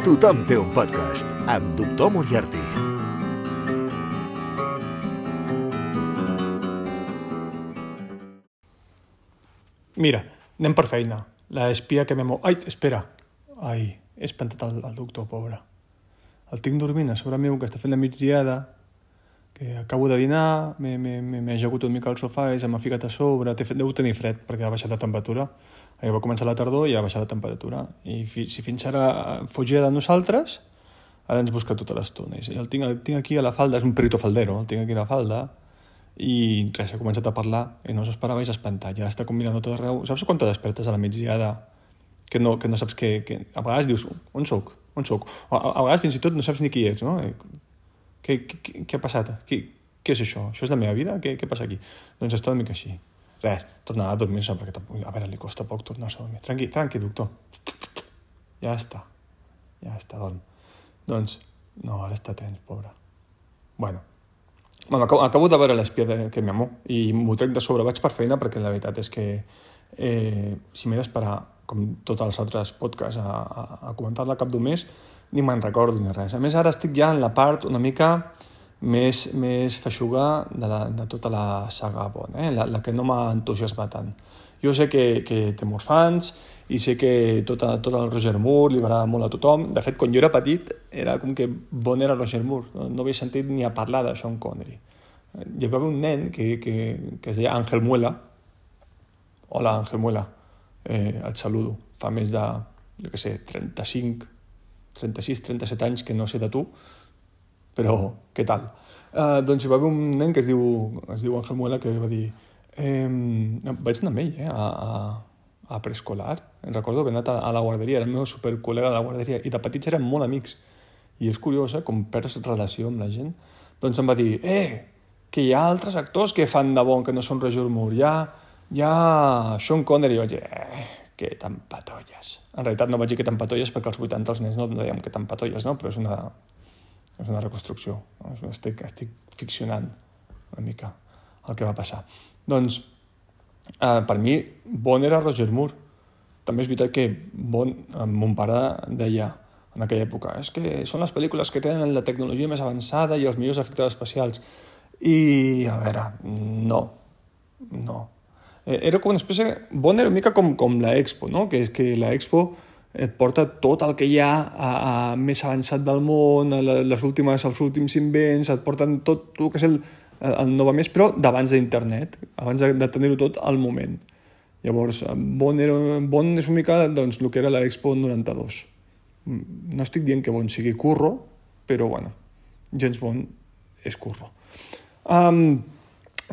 Tothom té un podcast amb Doctor Moriarty. Mira, anem per feina. La espia que m'he... Ai, espera. Ai, he espantat el, el doctor, pobre. El tinc dormint a sobre meu, que està fent la migdiada, que acabo de dinar, m'he ajagut una mica al sofà i se m'ha ficat a sobre, té, deu tenir fred perquè ha baixat la temperatura. Ahir va començar la tardor i ha baixat la temperatura. I fi, si fins ara fugia de nosaltres, ara ens busca tota l'estona. I el tinc, el tinc aquí a la falda, és un perito faldero, el tinc aquí a la falda, i res, ha començat a parlar i no s'esperava i s'ha espantat. Ja està combinant tot arreu. Saps quan te despertes a la migdiada que no, que no saps què... Que... A vegades dius, on sóc? On sóc? A, a vegades fins i tot no saps ni qui ets, no? Què, què, què ha passat? Què, què és això? Això és la meva vida? Què, què passa aquí? Doncs està una mica així. Res, tornarà a dormir-se perquè tampoc, a veure, li costa poc tornar-se a dormir. Tranqui, tranqui, doctor. Ja està. Ja està, dorm. Doncs, no, ara està tens, pobre. Bueno, Bueno, acabo, acabo de veure l'espia que m'amo i m'ho trec de sobre. Vaig per feina perquè la veritat és que eh, si m'he d'esperar, com tots els altres podcasts, a, a, a comentar-la cap d'un mes, ni me'n recordo ni res. A més, ara estic ja en la part una mica més, més feixuga de, la, de tota la saga Bond, eh? la, la que no m'ha entusiasmat tant. Jo sé que, que té molts fans i sé que tot, tot el Roger Moore li agrada molt a tothom. De fet, quan jo era petit, era com que bon era Roger Moore. No, no havia sentit ni a parlar de Sean Connery. Hi havia un nen que, que, que es deia Ángel Muela. Hola, Ángel Muela. Eh, et saludo. Fa més de, jo què sé, 35, 36, 37 anys que no sé de tu, però què tal? Uh, doncs hi va haver un nen que es diu, es diu Ángel Muela que va dir eh, vaig anar amb ell eh, a, a, a preescolar. Recordo haver anat a, a la guarderia, era el meu supercol·lega de la guarderia, i de petits érem molt amics. I és curiós, eh, com perds relació amb la gent. Doncs em va dir, eh, que hi ha altres actors que fan de bon, que no són Roger Moore. Hi ha, hi ha Sean Connery. I vaig dir, eh, que tampatolles. En realitat no vaig dir que tampatolles perquè als 80 els nens no dèiem que tampatolles, no? però és una, és una reconstrucció. No? Estic, estic ficcionant una mica el que va passar. Doncs, eh, per mi, Bon era Roger Moore. També és veritat que Bon, eh, mon pare deia en aquella època, és que són les pel·lícules que tenen la tecnologia més avançada i els millors efectes especials. I, a veure, no, no. Eh, era com una espècie... Bon era una mica com, com la Expo, no? Que és que la Expo et porta tot el que hi ha a, a més avançat del món, a les últimes, els últims invents, et porten tot, tot el que és el, el Nova Més, però d'abans d'internet, abans de, de tenir-ho tot al moment. Llavors, Bon, era, bon és una mica doncs, el que era l'Expo 92. Mm, no estic dient que Bon sigui curro, però bueno, gens Bon és curro. Um,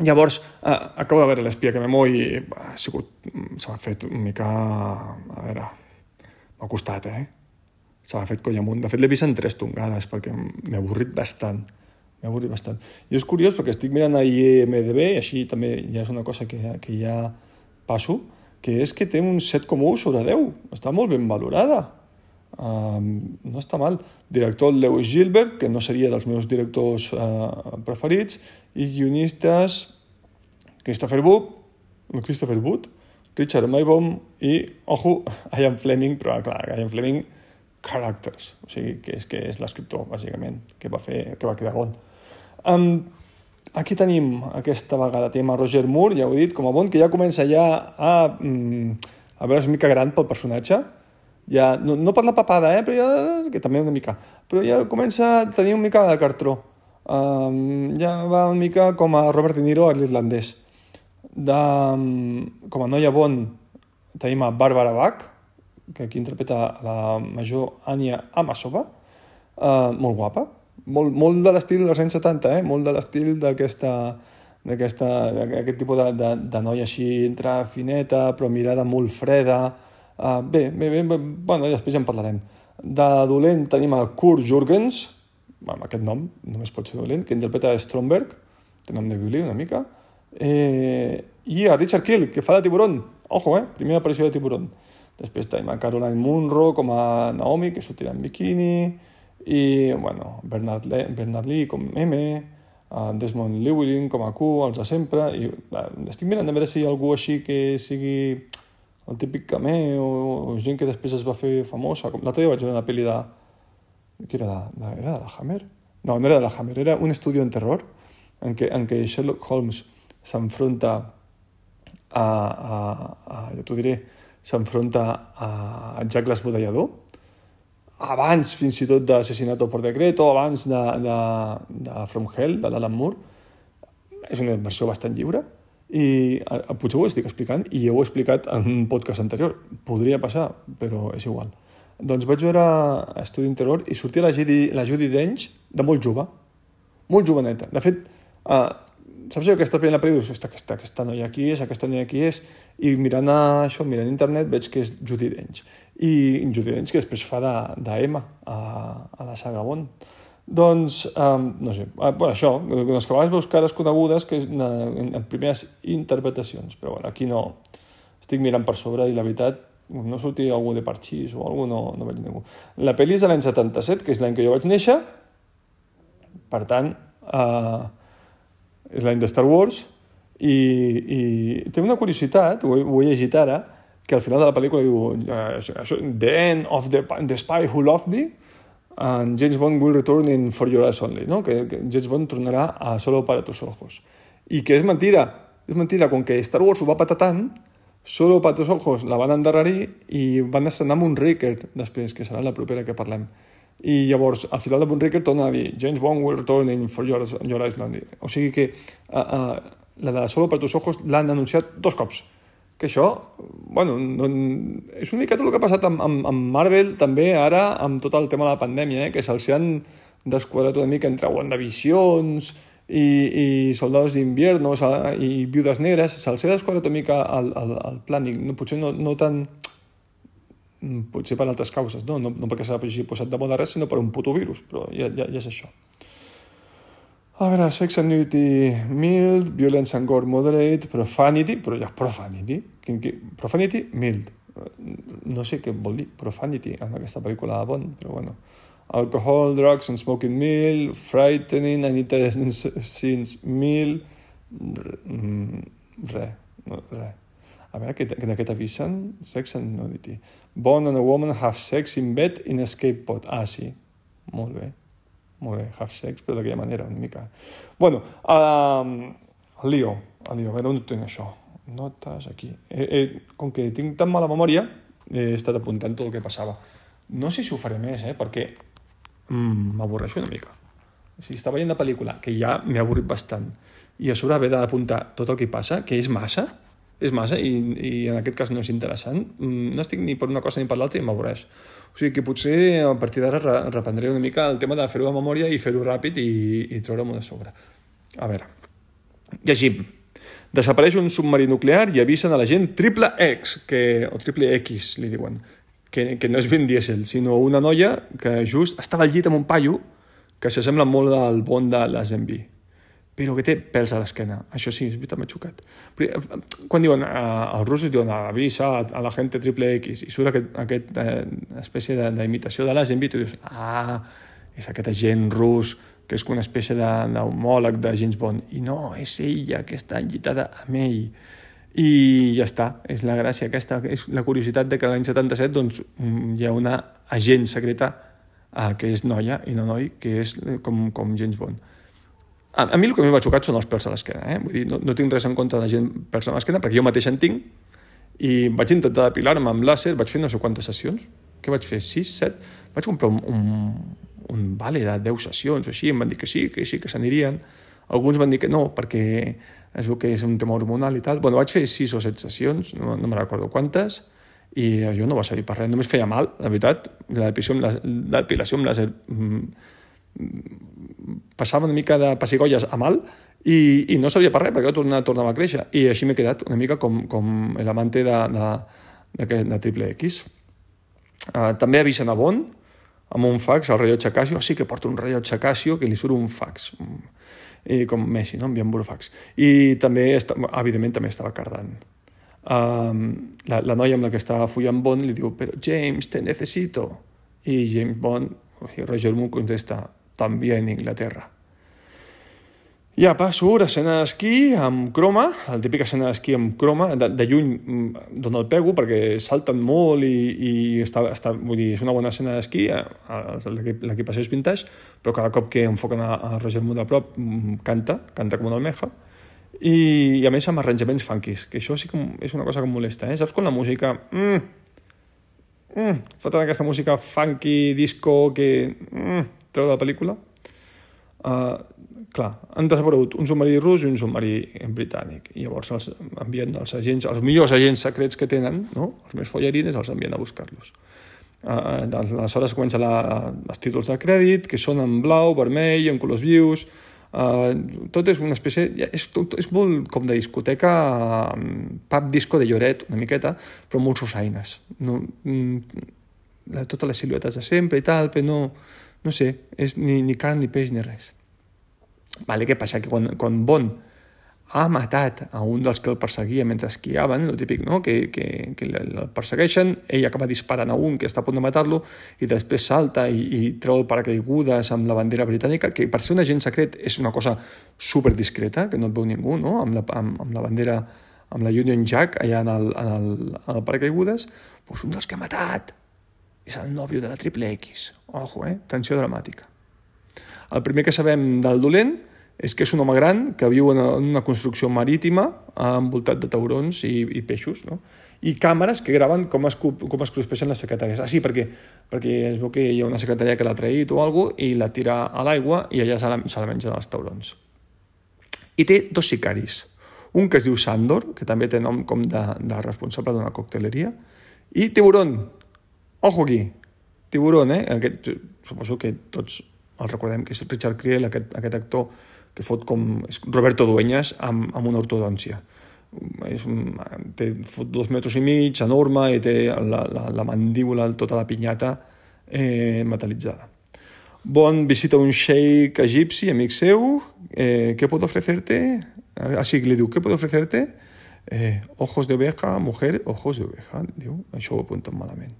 llavors, uh, acabo de veure l'espia que m'he i ha sigut, se m'ha fet una mica... A veure, m'ha costat, eh? Se m'ha fet coll amunt. De fet, l'he vist en tres tongades perquè m'he avorrit bastant M'ha avorrit bastant. I és curiós perquè estic mirant a IMDB, i així també ja és una cosa que, que ja passo, que és que té un 7,1 sobre 10. Està molt ben valorada. Um, no està mal. Director Lewis Gilbert, que no seria dels meus directors uh, preferits, i guionistes Christopher Wood, Christopher Wood, Richard Maybaum i, ojo, Ian Fleming, però clar, Ian Fleming Characters, o sigui, que és, que és l'escriptor, bàsicament, que va, fer, que va quedar bon. Um, aquí tenim aquesta vegada, tenim a Roger Moore, ja ho he dit, com a Bond, que ja comença ja a, mm, a veure una mica gran pel personatge, ja, no, no per la papada, eh, però ja, que també una mica, però ja comença a tenir una mica de cartró. Um, ja va una mica com a Robert De Niro a l'irlandès. Um, com a noia Bond tenim a Barbara Bach, que aquí interpreta la major Anya Amasova, uh, molt guapa, molt, molt de l'estil dels anys 70, eh? molt de l'estil d'aquesta d'aquest tipus de, de, de noia així entre fineta, però mirada molt freda. Uh, bé, bé, bé, bé, bueno, després ja en parlarem. De dolent tenim a Kurt Jurgens, amb aquest nom només pot ser dolent, que interpreta Stromberg, té nom de violí una mica, eh, i a Richard Kill, que fa de tiburon. Ojo, eh? Primera aparició de tiburon. Després tenim a Caroline Munro com a Naomi, que sortirà en biquini, i bueno, Bernard, Le Bernard Lee com M, uh, Desmond Llewellyn com a Q, els de sempre, i estic mirant a veure si hi ha algú així que sigui el típic cameo o, gent que després es va fer famosa. Com l'altre dia vaig veure una pel·li de, què era de, de, era de la Hammer? No, no era de la Hammer, era un estudi en terror en què, en què Sherlock Holmes s'enfronta a, a, a, ja t'ho diré, s'enfronta a Jack l'Esbudellador, abans fins i tot d'Assassinato por Decreto, abans de, de, de From Hell, de l'Alan Moore. És una versió bastant lliure i potser ho estic explicant i ja ho he explicat en un podcast anterior. Podria passar, però és igual. Doncs vaig veure Estudi Interior i sortia la Judy, la Judy Dench de molt jove, molt joveneta. De fet, uh, saps que estàs veient la pel·lícula? Dius, aquesta, aquesta noia aquí és, aquesta noia aquí és, i mirant això, mirant internet, veig que és Judy Dench. I Judy Dench que després fa d'Emma de, a, a la saga Bond. Doncs, um, no sé, uh, bueno, això, doncs que a vegades veus cares conegudes que en, en, primeres interpretacions, però bueno, aquí no, estic mirant per sobre i la veritat no sortia algú de parxís o algú, no, no veig ningú. La pel·li és de l'any 77, que és l'any que jo vaig néixer, per tant, uh, és l'any de Star Wars, i, i té una curiositat, ho he, ho he llegit ara, que al final de la pel·lícula diu uh, The end of the, the spy who loved me, and James Bond will return in For Your Eyes Only, no? que, que James Bond tornarà a Solo para tus ojos. I que és mentida, és mentida, com que Star Wars ho va patar tant, Solo para tus ojos la van endarrerir i van estrenar Moonraker després, que serà la propera que parlem. I llavors, al final de Moonraker torna a dir James Bond will return in For Your, your Eyes Only. O sigui que uh, uh, la de Solo para tus ojos l'han anunciat dos cops que això, bueno, no, és una miqueta el que ha passat amb, amb, amb Marvel també ara amb tot el tema de la pandèmia, eh? que se'ls han desquadrat una mica entre WandaVisions i, i Soldados d'Invierno i Viudes Negres, se'ls ha desquadrat una mica el, el, el plànic, no, potser no, no tan potser per altres causes, no, no, no perquè s'hagi posat de moda res, sinó per un puto virus, però ja, ja, ja és això. A veure, sex and nudity mild, violence and gore moderate, profanity, però ja profanity, profanity mild. No sé què vol dir profanity en aquesta pel·lícula de Bond, però bueno. Alcohol, drugs and smoking mild, frightening and interesting scenes mild, mm, re, no, re. A veure, de què t'avisen? Sex and nudity. Bond and a woman have sex in bed in escape pod. Ah, sí. Molt bé. Molt bé, half sex, però d'aquella manera, una mica. Bueno, uh, el lío, el lío, a veure on tinc això. Notes aquí. Eh, eh, com que tinc tan mala memòria, he estat apuntant tot el que passava. No sé si ho faré més, eh, perquè mm, m'avorreixo una mica. O sigui, estava veient la pel·lícula, que ja m'he avorrit bastant, i a sobre haver d'apuntar tot el que passa, que és massa, és massa, i, i en aquest cas no és interessant, mm, no estic ni per una cosa ni per l'altra i m'avorreix. O sigui que potser a partir d'ara reprendré una mica el tema de fer-ho de memòria i fer-ho ràpid i, i treure-m'ho de sobre. A veure, llegim. Desapareix un submarí nuclear i avisen a la gent triple X, que, o triple X, li diuen, que, que no és ben Diesel, sinó una noia que just estava al llit amb un paio que s'assembla molt al bon de la Zenby però que té pèls a l'esquena. Això sí, és veritat, m'ha xocat. Quan diuen, eh, els russos diuen avisa a la gent triple X i surt aquest, aquest eh, espècie d'imitació de, de l'agent i tu dius, ah, és aquest agent rus que és una espècie d'homòleg de, de James Bond. I no, és ella que està enllitada amb ell. I ja està, és la gràcia aquesta, és la curiositat de que l'any 77 doncs, hi ha una agent secreta eh, que és noia i no noi, que és eh, com, com James Bond. A, a mi el que m'ha xocat són els pèls a l'esquena, eh? Vull dir, no, no tinc res en contra de la gent pèls a l'esquena, perquè jo mateix en tinc, i vaig intentar depilar-me amb làser, vaig fer no sé quantes sessions, què vaig fer? 6, 7? Vaig comprar un, un, un vale de 10 sessions o així, em van dir que sí, que sí, que s'anirien. Alguns van dir que no, perquè es veu que és un tema hormonal i tal. Bueno, vaig fer 6 o 7 sessions, no, no me recordo quantes, i jo no va servir per res, només feia mal, la veritat, la depilació amb, la, depilació amb làser mm, passava una mica de pessigolles a mal i, i no sabia per res, perquè tornava, tornava a créixer. I així m'he quedat una mica com, com l'amante de, de, de, de Triple X. Uh, també avisen a Bon amb un fax, el rellotge Casio, sí que porta un rellotge Casio que li surt un fax, i com Messi, no? enviant burofax. I també, evidentment, també estava cardant. Um, la, la noia amb la que estava follant Bond li diu, però James, te necesito. I James Bond, Roger Moore contesta, també en Inglaterra. Ja passo escena d'esquí amb croma, el típic escena d'esquí amb croma, de, de lluny mm, d'on el pego perquè salten molt i, i està, està, vull dir, és una bona escena d'esquí, eh, l'equipació és vintage, però cada cop que enfoquen a, a Roger Moore de prop mm, canta, canta com una almeja, i, i a més amb arranjaments funkis, que això sí que és una cosa que em molesta, eh? Saps quan la música... Mm, mm, foten aquesta música funky, disco, que mm, treu de la pel·lícula? Uh, clar, han desaparegut un submarí rus i un submarí britànic. I llavors els envien els agents, els millors agents secrets que tenen, no? els més follarines, els envien a buscar-los. Uh, aleshores comença la, els títols de crèdit, que són en blau, vermell, en colors vius, uh, tot és una espècie... És, tot, és molt com de discoteca, um, pub disco de Lloret, una miqueta, però molt sosaines. No, mm, totes les siluetes de sempre i tal, però no, no sé, és ni, ni carn ni peix ni res. Vale? Què passa? Que quan, quan Bond ha matat a un dels que el perseguia mentre esquiaven, el típic, no? que, que, que el persegueixen, ell acaba disparant a un que està a punt de matar-lo i després salta i, i treu el paracaigudes amb la bandera britànica, que per ser un agent secret és una cosa super discreta, que no et veu ningú, no? amb, la, amb, amb la bandera, amb la Union Jack allà en el, en el, en el paracaigudes, doncs un dels que ha matat és el nòvio de la Triple X. Ojo, eh? Tensió dramàtica. El primer que sabem del dolent és que és un home gran que viu en una construcció marítima envoltat de taurons i, i peixos, no? i càmeres que graven com es, com es cruspeixen les secretàries. Ah, sí, perquè, perquè es veu que hi ha una secretària que l'ha traït o alguna i la tira a l'aigua i allà se la, se la menja dels taurons. I té dos sicaris. Un que es diu Sandor, que també té nom com de, de responsable d'una cocteleria, i Tiburón. Ojo aquí. Tiburón, eh? Aquest, suposo que tots el recordem, que és Richard Creel, aquest, aquest actor que fot com Roberto Dueñas amb, amb una ortodòncia. És un, té fot dos metres i mig, enorme, i té la, la, la mandíbula, tota la pinyata eh, metal·litzada. Bon visita un sheik egipci, amic seu, eh, què pot ofrecerte? Així li diu, què pot ofrecerte? Eh, ojos de oveja, mujer, ojos de oveja, diu, això ho apunten malament.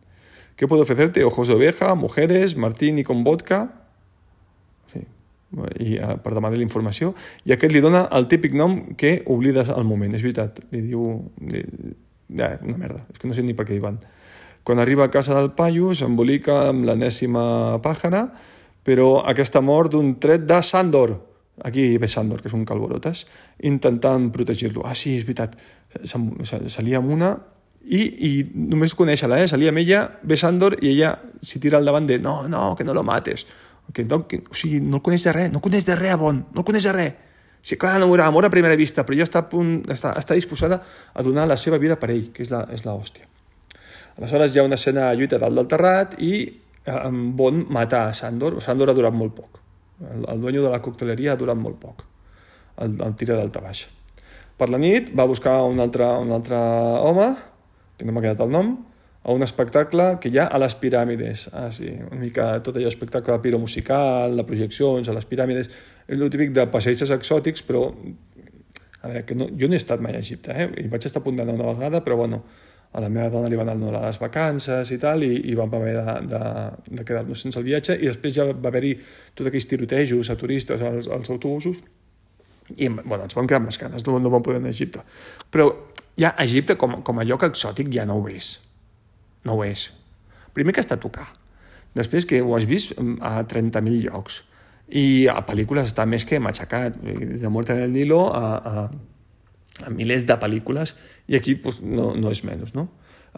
¿Qué puedo ofrecerte? Ojos de oveja, mujeres, martini con vodka, i, uh, per demanar la informació, i aquest li dona el típic nom que oblides al moment, és veritat, li diu... Li, ja, una merda, és que no sé ni per què hi van. Quan arriba a casa del paio, s'embolica amb l'enèsima pàjara, però aquesta mort d'un tret de Sandor, aquí ve Sandor, que és un calborotes, intentant protegir-lo. Ah, sí, és veritat, se, se, se lia amb una i, i només conèixer-la, eh? se lia amb ella, ve Sandor i ella s'hi tira al davant de no, no, que no lo mates que no, que, o sigui, no el coneix de res, no coneix de res a Bon, no el coneix de res. Sí, clar, no veurà amor a primera vista, però ja està, punt, està, està disposada a donar la seva vida per ell, que és la, és la hòstia. Aleshores hi ha una escena de lluita dalt del terrat i eh, Bon mata a Sandor. Sandor ha durat molt poc. El, el dueño de la cocteleria ha durat molt poc. El, el tira d'alta baix. Per la nit va buscar un altre, un altre home, que no m'ha quedat el nom, a un espectacle que hi ha a les piràmides. Ah, sí, una mica tot allò espectacle piromusical, de projeccions, a les piràmides, és el típic de passeigs exòtics, però a veure, que no, jo no he estat mai a Egipte, eh? I vaig estar a punt d'anar una vegada, però bueno, a la meva dona li van anar les vacances i tal, i, i vam haver de, de, de quedar-nos sense el viatge, i després ja va haver-hi tots aquells tirotejos a turistes als, als autobusos, i bueno, ens vam quedar amb les canes, no, no vam poder anar a Egipte. Però ja Egipte com, com a lloc exòtic ja no ho és no ho és. Primer que està a tocar. Després que ho has vist mm, a 30.000 llocs. I a pel·lícules està més que matxacat. Des de Muerte en el Nilo a, a, a milers de pel·lícules i aquí pues, no, no és menys, no?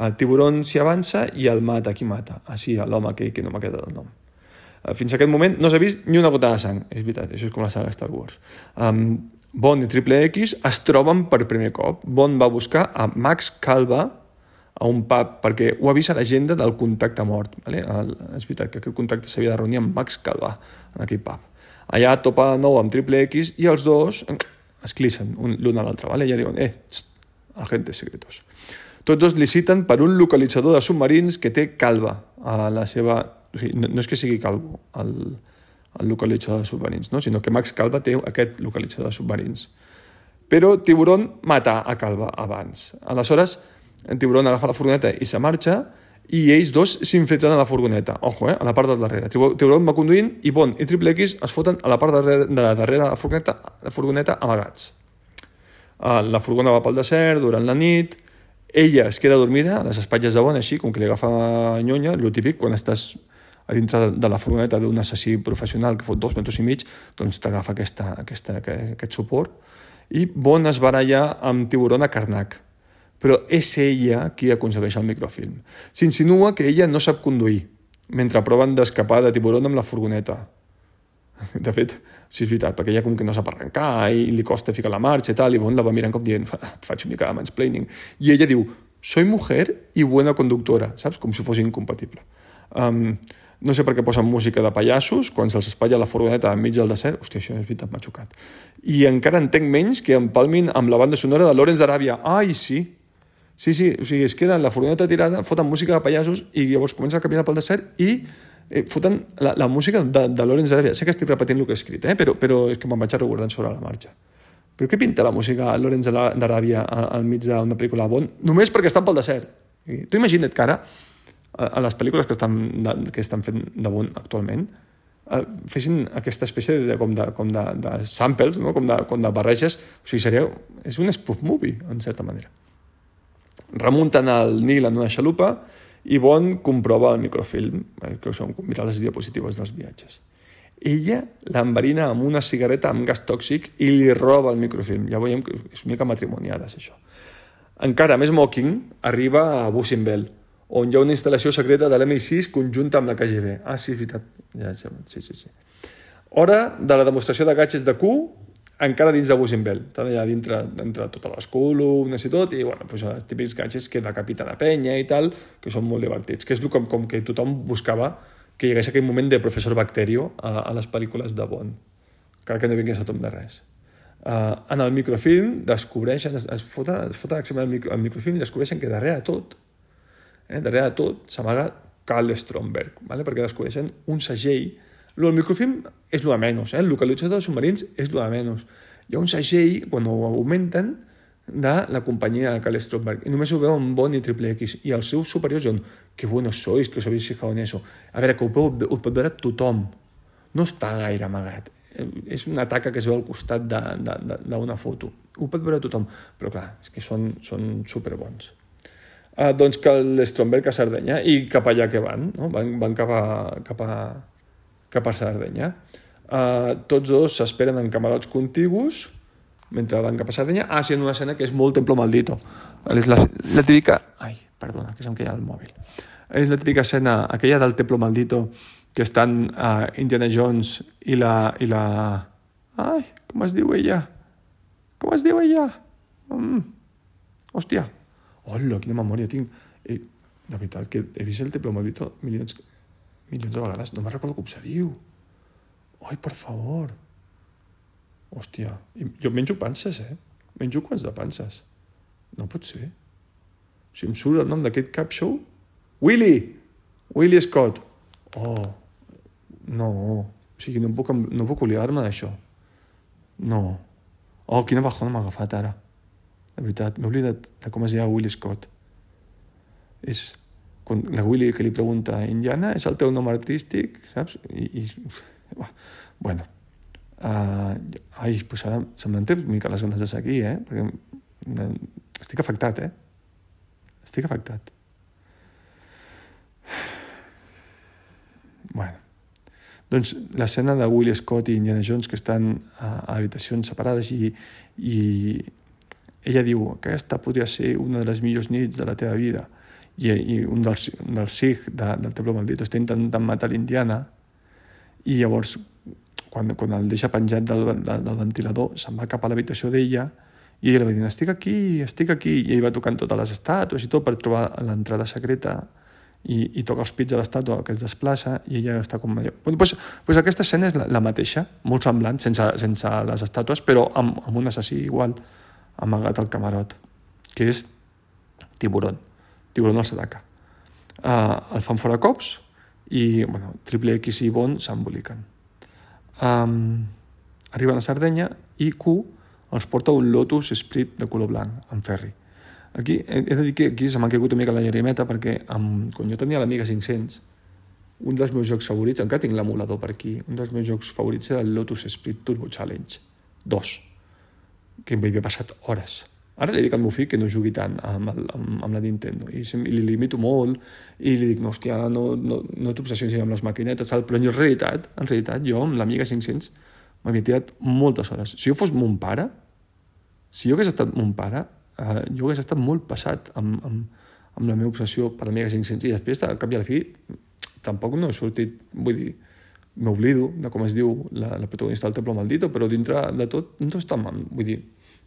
El tiburon s'hi avança i el mata qui mata. Ah, sí, l'home que, que no m'ha quedat el nom. Eh, fins a aquest moment no s'ha vist ni una gota de sang. És veritat, això és com la saga Star Wars. Um, Bond i Triple X es troben per primer cop. Bond va buscar a Max Calva, a un pub, perquè ho ha vist a l'agenda del contacte mort. Vale? El, és veritat que aquest contacte s'havia de reunir amb Max Calvà, en aquell pub. Allà topa de nou amb Triple X i els dos es clissen l'un a l'altre. Vale? Ja diuen, eh, txt, agentes secretos. Tots dos liciten per un localitzador de submarins que té calva a la seva... O sigui, no, no és que sigui calvo el, el localitzador de submarins, no? sinó que Max Calva té aquest localitzador de submarins. Però Tiburon mata a Calva abans. Aleshores, en Tiburon agafa la furgoneta i se marxa i ells dos s'infiltren a la furgoneta. Ojo, eh? a la part del darrere. Tiburon va conduint i Bond i Triple X es foten a la part darrere, de la darrere de la furgoneta, la furgoneta amagats. Uh, la furgona va pel desert durant la nit, ella es queda dormida a les espatlles de Bond, així, com que li agafa nyonya, el típic, quan estàs a dintre de la furgoneta d'un assassí professional que fot dos metres i mig, doncs t'agafa aquesta, aquesta, aquest suport. I Bond es baralla amb Tiburon a Karnak, però és ella qui aconsegueix el microfilm. S'insinua que ella no sap conduir, mentre proven d'escapar de Tiburon amb la furgoneta. De fet, sí, és veritat, perquè ella com que no sap arrencar i li costa ficar la marxa i tal, i Bond la va mirant com dient, et faig una mica de mansplaining. I ella diu, soy mujer y buena conductora, saps? Com si fos incompatible. Um, no sé per què posen música de pallassos quan se'ls espatlla la furgoneta enmig del desert. Hòstia, això és veritat, m'ha xocat. I encara entenc menys que empalmin amb la banda sonora de Lorenz Aràbia. Ai, sí. Sí, sí, o sigui, es queda la furgoneta tirada, foten música de pallassos i llavors comença a caminar pel desert i eh, foten la, la música de, de Lorenz Aràbia. Sé que estic repetint el que he escrit, eh? però, però és que me'n vaig recordant sobre la marxa. Però què pinta la música Lorenz d'Aràbia al, al mig d'una pel·lícula Bond? Només perquè estan pel desert. I tu imagina't que ara a les pel·lícules que estan, de, que estan fent damunt actualment eh, fessin aquesta espècie de, com, de, com de, de samples, no? com, de, com de barreges, o sigui, seria, és un spoof movie, en certa manera. Remunten al Nil en una xalupa i Bond comprova el microfilm, eh, que són mirar les diapositives dels viatges. Ella l'enverina amb una cigareta amb gas tòxic i li roba el microfilm. Ja veiem que és una mica matrimoniades, això. Encara més mocking arriba a Bussinbel, on hi ha una instal·lació secreta de l'MI6 conjunta amb la KGB. Ah, sí, és veritat. Ja, ja, sí, sí, sí. Hora de la demostració de gadgets de Q encara dins de Busenbel. Estan allà dintre, dintre totes les columnes i tot, i bueno, doncs els típics gadgets que decapita la penya i tal, que són molt divertits, que és com, com que tothom buscava que hi hagués aquell moment de professor Bacterio a, a les pel·lícules de Bond, encara que no vingués a tom de res. Uh, en el microfilm descobreixen, es, es fota, es fota el, micro, el microfilm i descobreixen que darrere de tot eh, darrere de tot s'amaga Carl Stromberg, ¿vale? perquè descobreixen un segell. El microfilm és el de menys, eh? el localitzador dels submarins és el de menys. Hi ha un segell, quan ho augmenten, de la companyia de Carl Stromberg, i només ho veuen Bond i Triple X, i els seus superiors diuen, que buenos sois, que us habéis fijado en eso. A veure, que ho, pot, ho pot veure tothom. No està gaire amagat. Eh, és una taca que es veu al costat d'una foto. Ho pot veure tothom, però clar, és que són, són superbons eh, doncs que l'Stromberg a Sardenya i cap allà que van, no? van, van cap, a, cap, a, cap a Sardenya. Eh, tots dos s'esperen en camarots contigus mentre van cap a Sardenya. Ah, sí, en una escena que és molt Templo Maldito. És la, la típica... Ai, perdona, que se'm queia el mòbil. És la típica escena, aquella del Templo Maldito, que estan uh, Indiana Jones i la, i la... Ai, com es diu ella? Com es diu ella? Mm. Hòstia, Hola, quina memòria tinc. Eh, de veritat, que he vist el Templo Maldito milions, milions de vegades. No me'n recordo com se diu. Ai, per favor. Hòstia, jo menjo panses, eh? Menjo quants de panses. No pot ser. Si em surt el nom d'aquest cap show... Willy! Willy Scott. Oh, no. O sigui, no puc, no puc oblidar-me d'això. No. Oh, quina bajona m'ha agafat ara. De veritat, m'he oblidat de com es deia Willy Scott. És quan la Willy que li pregunta Indiana, és el teu nom artístic, saps? I, i bueno, uh, ai, pues ara se'm n'han tret mica les ganes de seguir, eh? Perquè estic afectat, eh? Estic afectat. Bueno, doncs l'escena de Willy Scott i Indiana Jones que estan a, a habitacions separades i, i ella diu, aquesta podria ser una de les millors nits de la teva vida. I, i un dels, un dels de, del Templo Maldito està intentant matar l'Indiana i llavors quan, quan el deixa penjat del, del, del ventilador se'n va cap a l'habitació d'ella i ella va dir, estic aquí, estic aquí i ell va tocant totes les estàtues i tot per trobar l'entrada secreta i, i toca els pits a l'estàtua que es desplaça i ella està com. Bueno, pues, pues aquesta escena és la, la mateixa, molt semblant, sense, sense les estàtues, però amb, amb un assassí igual amagat al camarot, que és tiburon. Tiburon al Sadaka. Uh, el fan fora cops i bueno, Triple X i Bond s'emboliquen. Um, arriben a Sardenya i Q els porta un Lotus Sprit de color blanc, en ferri. Aquí he, de dir que aquí se m'ha caigut una mica la llarimeta perquè amb, quan jo tenia l'Amiga 500 un dels meus jocs favorits, encara tinc l'emulador per aquí, un dels meus jocs favorits era el Lotus Speed Turbo Challenge 2, que m'hi havia passat hores. Ara li dic al meu fill que no jugui tant amb, el, amb, amb la Nintendo i, i li limito molt i li dic, no, hòstia, no, no, no t'obsessionis amb les maquinetes, tal. però en realitat, en realitat jo amb l'Amiga 500 m'havia tirat moltes hores. Si jo fos mon pare, si jo hagués estat mon pare, eh, jo hagués estat molt passat amb, amb, amb la meva obsessió per l'Amiga 500 i després, al cap i a la fi, tampoc no he sortit, vull dir, m'oblido de com es diu la, la protagonista del Templo Maldito, però dintre de tot no està mal, vull dir,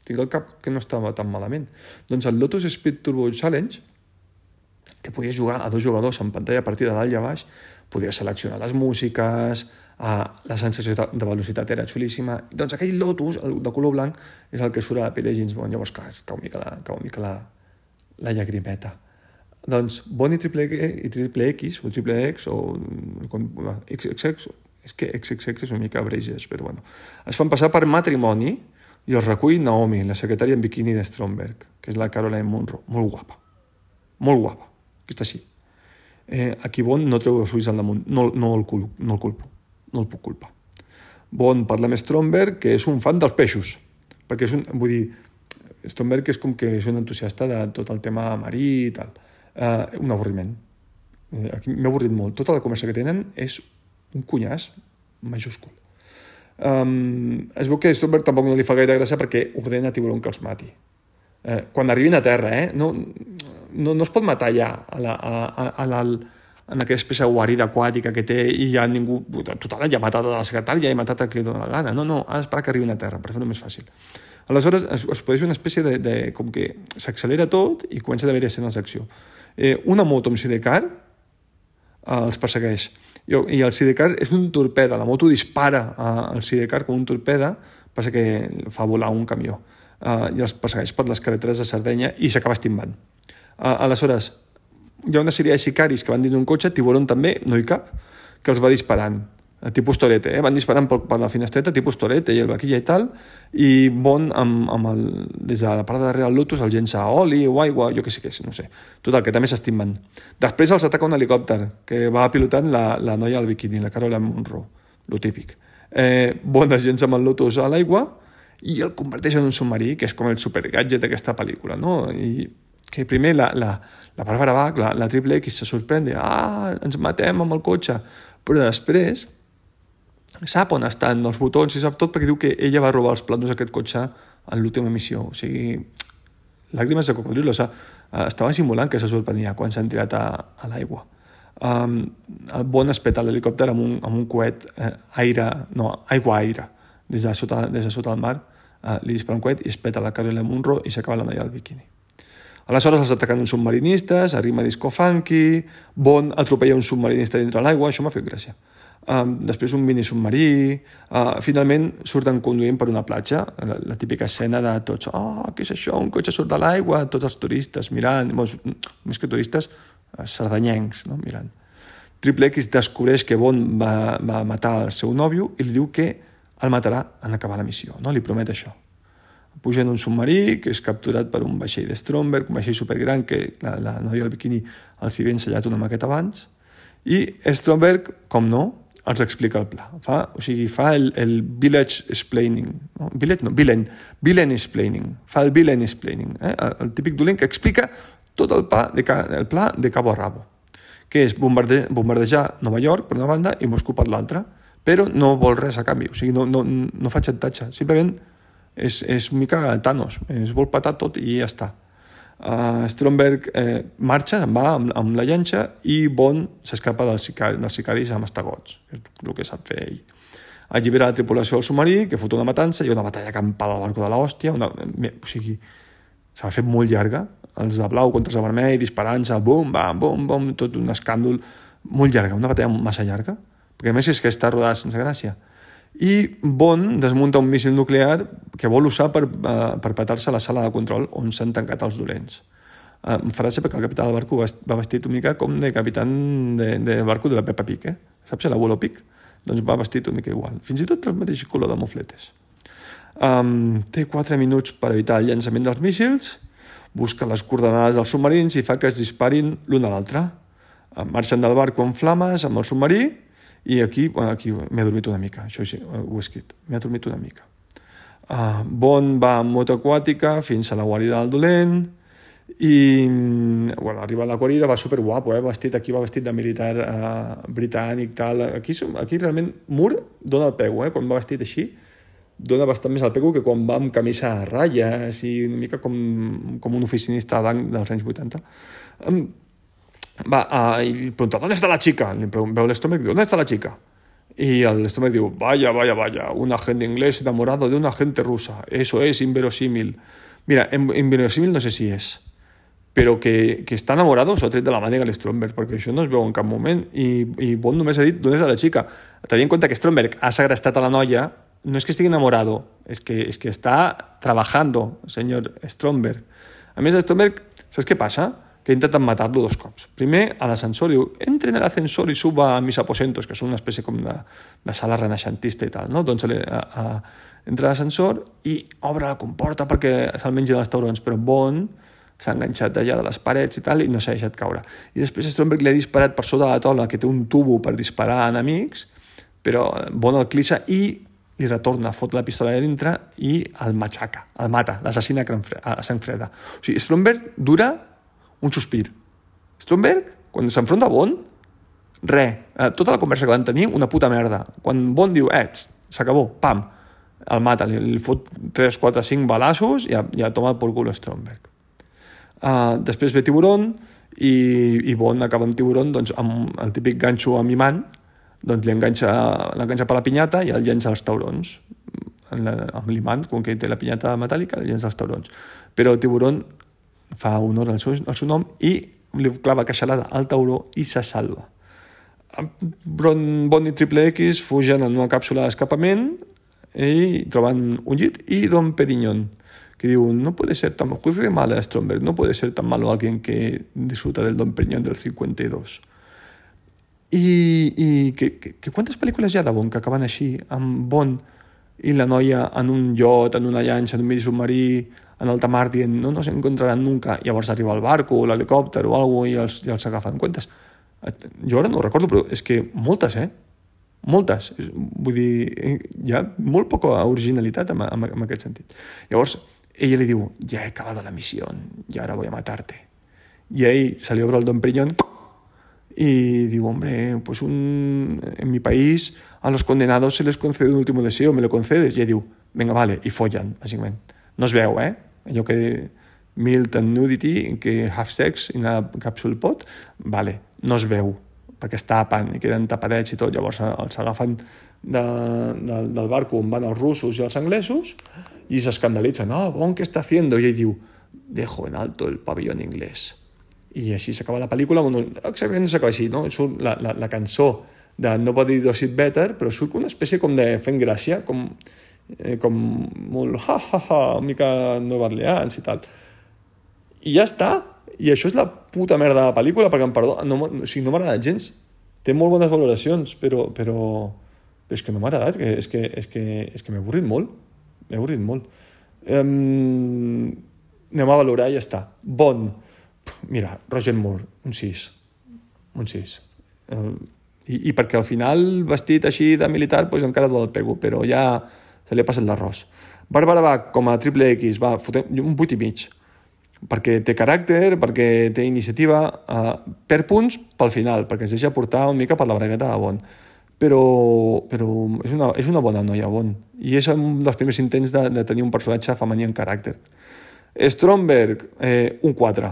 tinc el cap que no estava tan malament. Doncs el Lotus Speed Turbo Challenge, que podies jugar a dos jugadors en pantalla partida dalt i a baix, podies seleccionar les músiques, eh, la sensació de velocitat era xulíssima. Doncs aquell Lotus, el de color blanc, és el que surt a la pell de James Bond. Llavors, clar, cau mica la, cau mica la, la llagrimeta. Doncs Bond i triple, i triple X, o triple X, o XXX, és que XXX és una mica breges, però bueno. Es fan passar per matrimoni i els recull Naomi, la secretària en biquini de Stromberg, que és la Caroline Munro, molt guapa, molt guapa, que està així. Eh, aquí Bond no treu els ulls al damunt, no, no, el culpo, no el culpo, no el puc culpar. Bond parla amb Stromberg, que és un fan dels peixos, perquè és un, vull dir, Stromberg és com que és un entusiasta de tot el tema marí i tal eh, un avorriment. Eh, aquí m'he avorrit molt. Tota la conversa que tenen és un cunyàs majúscul. Um, es veu que a Stromberg tampoc no li fa gaire gràcia perquè ordena a Tiburon que els mati. Eh, quan arribin a terra, eh, no, no, no es pot matar ja a la, a, a, a la, en aquesta espècie guarida aquàtica que té i ja ningú... Total, ja ha matat a la secretària, ja ha matat a qui li dona la gana. No, no, ha d'esperar que arribin a terra per fer-ho més fàcil. Aleshores, es, es produeix una espècie de... de com que s'accelera tot i comença a haver escenes d'acció eh, una moto amb sidecar eh, els persegueix. I, I el sidecar és un torpeda, la moto dispara eh, el sidecar com un torpeda, passa que fa volar un camió eh, i els persegueix per les carreteres de Sardenya i s'acaba estimbant. Eh, aleshores, hi ha una sèrie de sicaris que van dins un cotxe, Tiburon també, no hi cap, que els va disparant tipus Torete, eh? van disparant per, per la finestreta, tipus Torete i el vaquilla i tal, i Bon amb, amb el, des de la part de darrere del Lotus el llença oli o aigua, jo què sé què és, no sé. Total, que també s'estimen. Després els ataca un helicòpter que va pilotant la, la noia al biquini, la Carola Monroe, lo típic. Eh, bon es llença amb el Lotus a l'aigua i el converteix en un submarí, que és com el supergadget d'aquesta pel·lícula, no? I que primer la, la, la Bàrbara Bach, la, la Triple X, se sorprèn, ah, ens matem amb el cotxe, però després sap on estan els botons i sap tot perquè diu que ella va robar els platos d'aquest cotxe en l'última missió. O sigui, làgrimes de cocodrilo. O sigui, eh, estava simulant que se sorprenia quan s'han tirat a, a l'aigua. Um, el bon es peta l'helicòpter amb, un, amb un coet eh, aire, no, aigua-aire des, de sota, des de sota el mar eh, li dispara un coet i es peta la Caroline Munro i s'acaba la noia al biquini. Aleshores els ataquen uns submarinistes, arrima disco funky, Bon atropella un submarinista dintre l'aigua, això m'ha fet gràcia um, després un mini submarí, uh, finalment surten conduint per una platja, la, la típica escena de tots, oh, què és això, un cotxe surt de l'aigua, tots els turistes mirant, bons, més que turistes, uh, sardanyencs, no? mirant. Triple X descobreix que Bond va, va matar el seu nòvio i li diu que el matarà en acabar la missió, no? li promet això. Puja en un submarí que és capturat per un vaixell de Stromberg, un vaixell supergran que la, la noia del biquini els hi havia ensenyat una maqueta abans, i Stromberg, com no, els explica el pla. Fa, o sigui, fa el, el village explaining. No? Village, no, villain. Villain explaining. Fa el villain explaining. Eh? El, el típic dolent que explica tot el, pa de, el pla de cabo a rabo. Que és bombarde, bombardejar Nova York per una banda i Moscou per l'altra, però no vol res a canvi. O sigui, no, no, no fa xantatge. Simplement és, és mica Thanos. Es vol patar tot i ja està. Uh, Stromberg eh, marxa, va amb, amb la llanxa i Bond s'escapa dels, sicari, dels sicaris amb estagots, que és el que sap fer ell. Allibera la tripulació del submarí, que fot una matança, i una batalla campal al barco de l'hòstia, una... o sigui, s'ha fet molt llarga, els de blau contra de vermell, disparant-se, bum, bam, bum, bum, tot un escàndol molt llarga, una batalla massa llarga, perquè a més és que està rodada sense gràcia i Bond desmunta un míssil nuclear que vol usar per, uh, per petar-se a la sala de control on s'han tancat els dolents. Uh, em farà perquè el capità del barco va vestit una mica com de capità de, de barco de la Peppa Pig, eh? Saps l'abuelo Pig? Doncs va vestit una mica igual. Fins i tot el mateix color de mofletes. Um, té 4 minuts per evitar el llançament dels míssils. busca les coordenades dels submarins i fa que es disparin l'un a l'altre. Eh, marxen del barco en flames amb el submarí i aquí, aquí m'he dormit una mica, això sí, ho he escrit, m'he dormit una mica. Uh, Bond va amb moto aquàtica fins a la guarida del dolent i bueno, arriba a la guarida, va super guapo, eh? vestit, aquí va vestit de militar uh, britànic, tal. Aquí, aquí realment Moore dona el peu, eh? quan va vestit així, dona bastant més el peu que quan va amb camisa a ratlles i una mica com, com un oficinista dels anys 80. Um, va, uh, i pregunta, ¿dónde está la chica? Veu l'estómac i diu, ¿dónde está la chica? Y el estómago diu, vaya, vaya, vaya, un agente inglés enamorado de un agente rusa. Eso es inverosímil. Mira, inverosímil no sé si és, però que, que està enamorado tret de la màniga l'Stromberg, perquè això no es veu en cap moment. I, i Bond només ha dit d'on és la xica. Tenint en compte que Stromberg ha segrestat a la noia, no és que estigui enamorado, és que, és que està trabajando, senyor Stromberg. A més, Stromberg, saps què passa? Que intenten matar-lo dos cops. Primer, a l'ascensor, diu, entre en l'ascensor i suba a mis aposentos, que és una espècie com de, de sala renaixentista i tal, no? Doncs a, a, entra a l'ascensor i obre la comporta perquè se'l mengi dels taurons, però Bond s'ha enganxat allà de les parets i tal i no s'ha deixat caure. I després Stromberg li ha disparat per sota de la taula, que té un tubo per disparar a enemics, però Bond el clissa i li retorna, fot la pistola allà dintre i el matxaca, el mata, l'assassina a sang freda. O sigui, Stromberg dura un sospir. Stromberg, quan s'enfronta a Bond, re, eh, tota la conversa que van tenir, una puta merda. Quan Bond diu, eh, s'acabó, pam, el mata, li, li fot 3, 4, 5 balassos i ja, ja toma por cul Stromberg. Uh, després ve Tiburon i, i Bond acaba amb Tiburon doncs, amb el típic ganxo amb imant doncs li enganxa, l'enganxa per la pinyata i el llença als taurons amb l'imant, com que té la pinyata metàl·lica, el llença als taurons. Però Tiburon fa honor al seu, al seu nom i li clava queixalada al tauró i se salva. Bron, Bond i Triple X fugen en una càpsula d'escapament i troben un llit i Don Perignon que diu, no puede ser tan de mala Stromberg, no puede ser tan malo alguien que disfruta del Don Perignon del 52. I, i que, que, que quantes pel·lícules hi ha de Bond que acaben així, amb Bond i la noia en un yacht, en una llanxa, en un midi submarí, en alta mar dient no nos encontraran nunca, llavors arriba el barco o l'helicòpter o alguna i els, i els agafen comptes. Jo ara no ho recordo, però és que moltes, eh? Moltes. Vull dir, hi ha molt poca originalitat en, en, en aquest sentit. Llavors, ella li diu, ja he acabat la missió i ara voy a matarte. I ell se li obre el Don Periñón y digo, hombre, pues un, en mi país a los condenados se les concede un último deseo, ¿me lo concedes? I ell diu, venga, vale, i follen, bàsicament. No es veu, eh? Allò que Milton Nudity, que have sex in a capsule pot, vale, no es veu, perquè es tapen i queden tapadets i tot, llavors eh, els agafen de, de, del barco on van els russos i els anglesos i s'escandalitzen, no, oh, bon, què està haciendo? I ell diu, dejo en alto el pavellón inglès. I així s'acaba la pel·lícula, bueno, exactament no s'acaba així, no? Surt la, la, la cançó de Nobody Does It Better, però surt una espècie com de fent gràcia, com eh, com molt ha, ha, ha, una mica Nova Orleans i tal. I ja està. I això és la puta merda de la pel·lícula, perquè em perdó, no, o sigui, no m'ha agradat gens. Té molt bones valoracions, però, però, però és que no m'ha agradat, que, és que, és que, és que m'he avorrit molt. M'he avorrit molt. Um, anem a valorar i ja està. Bon. Mira, Roger Moore, un 6. Un 6. Um, i, I perquè al final, vestit així de militar, pues encara el pego, però ja se li ha passat l'arròs. Bàrbara va com a triple X, va, fotem un 8 i mig, perquè té caràcter, perquè té iniciativa, uh, per punts pel final, perquè es deixa portar una mica per la bragueta de Bon. Però, però és, una, és una bona noia, Bon. I és un dels primers intents de, de tenir un personatge femení en caràcter. Stromberg, eh, un 4.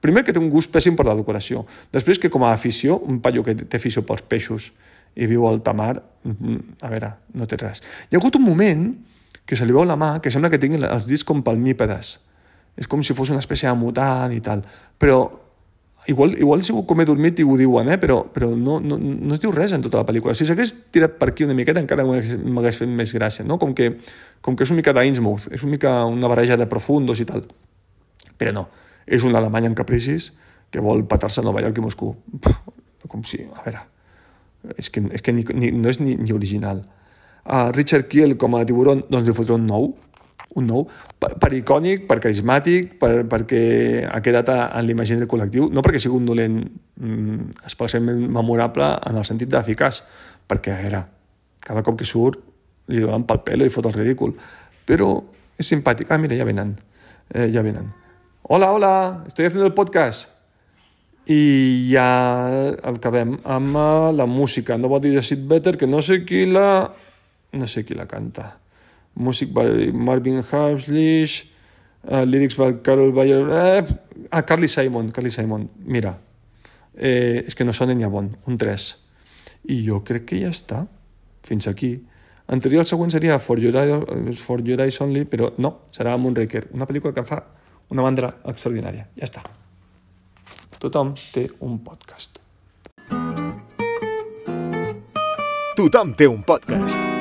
Primer que té un gust pèssim per la decoració. Després que com a afició, un paio que té afició pels peixos i viu al tamar, mm, a veure, no té res. Hi ha hagut un moment que se li veu la mà que sembla que tingui els dits com palmípedes. És com si fos una espècie de mutant i tal. Però igual, igual si com he dormit i ho diuen, eh? però, però no, no, no es diu res en tota la pel·lícula. Si s'hagués tirat per aquí una miqueta encara m'hagués fet més gràcia, no? Com que, com que és una mica d'Innsmouth, és una mica una barreja de profundos i tal. Però no, és un alemany en capricis que vol patar-se a Nova York i Moscou. Com si, a veure, és que, és que ni, ni, no és ni, ni original. Uh, Richard Kiel com a tiburon, doncs li fotré un nou. un nou, per, per icònic, per carismàtic, per, perquè ha quedat en l'imaginari col·lectiu, no perquè sigui un dolent mm, especialment memorable en el sentit d'eficaç, perquè era, cada cop que surt li donen pel pelo i fot el ridícul, però és simpàtic. Ah, mira, ja venen, eh, ja venen. Hola, hola, estoy haciendo el podcast. I ja acabem amb eh, la música. No dir de Sid Better, que no sé qui la... no sé qui la canta músic by Marvin Hamlish, uh, lyrics by Carol Bayer... Eh, ah, Carly Simon, Carly Simon. Mira, eh, és que no sona ni a bon, un 3. I jo crec que ja està, fins aquí. En teoria el següent seria For Your, Eyes, For Your Eyes Only, però no, serà Moonraker, una pel·lícula que fa una mandra extraordinària. Ja està. Tothom té un podcast. Tothom té un podcast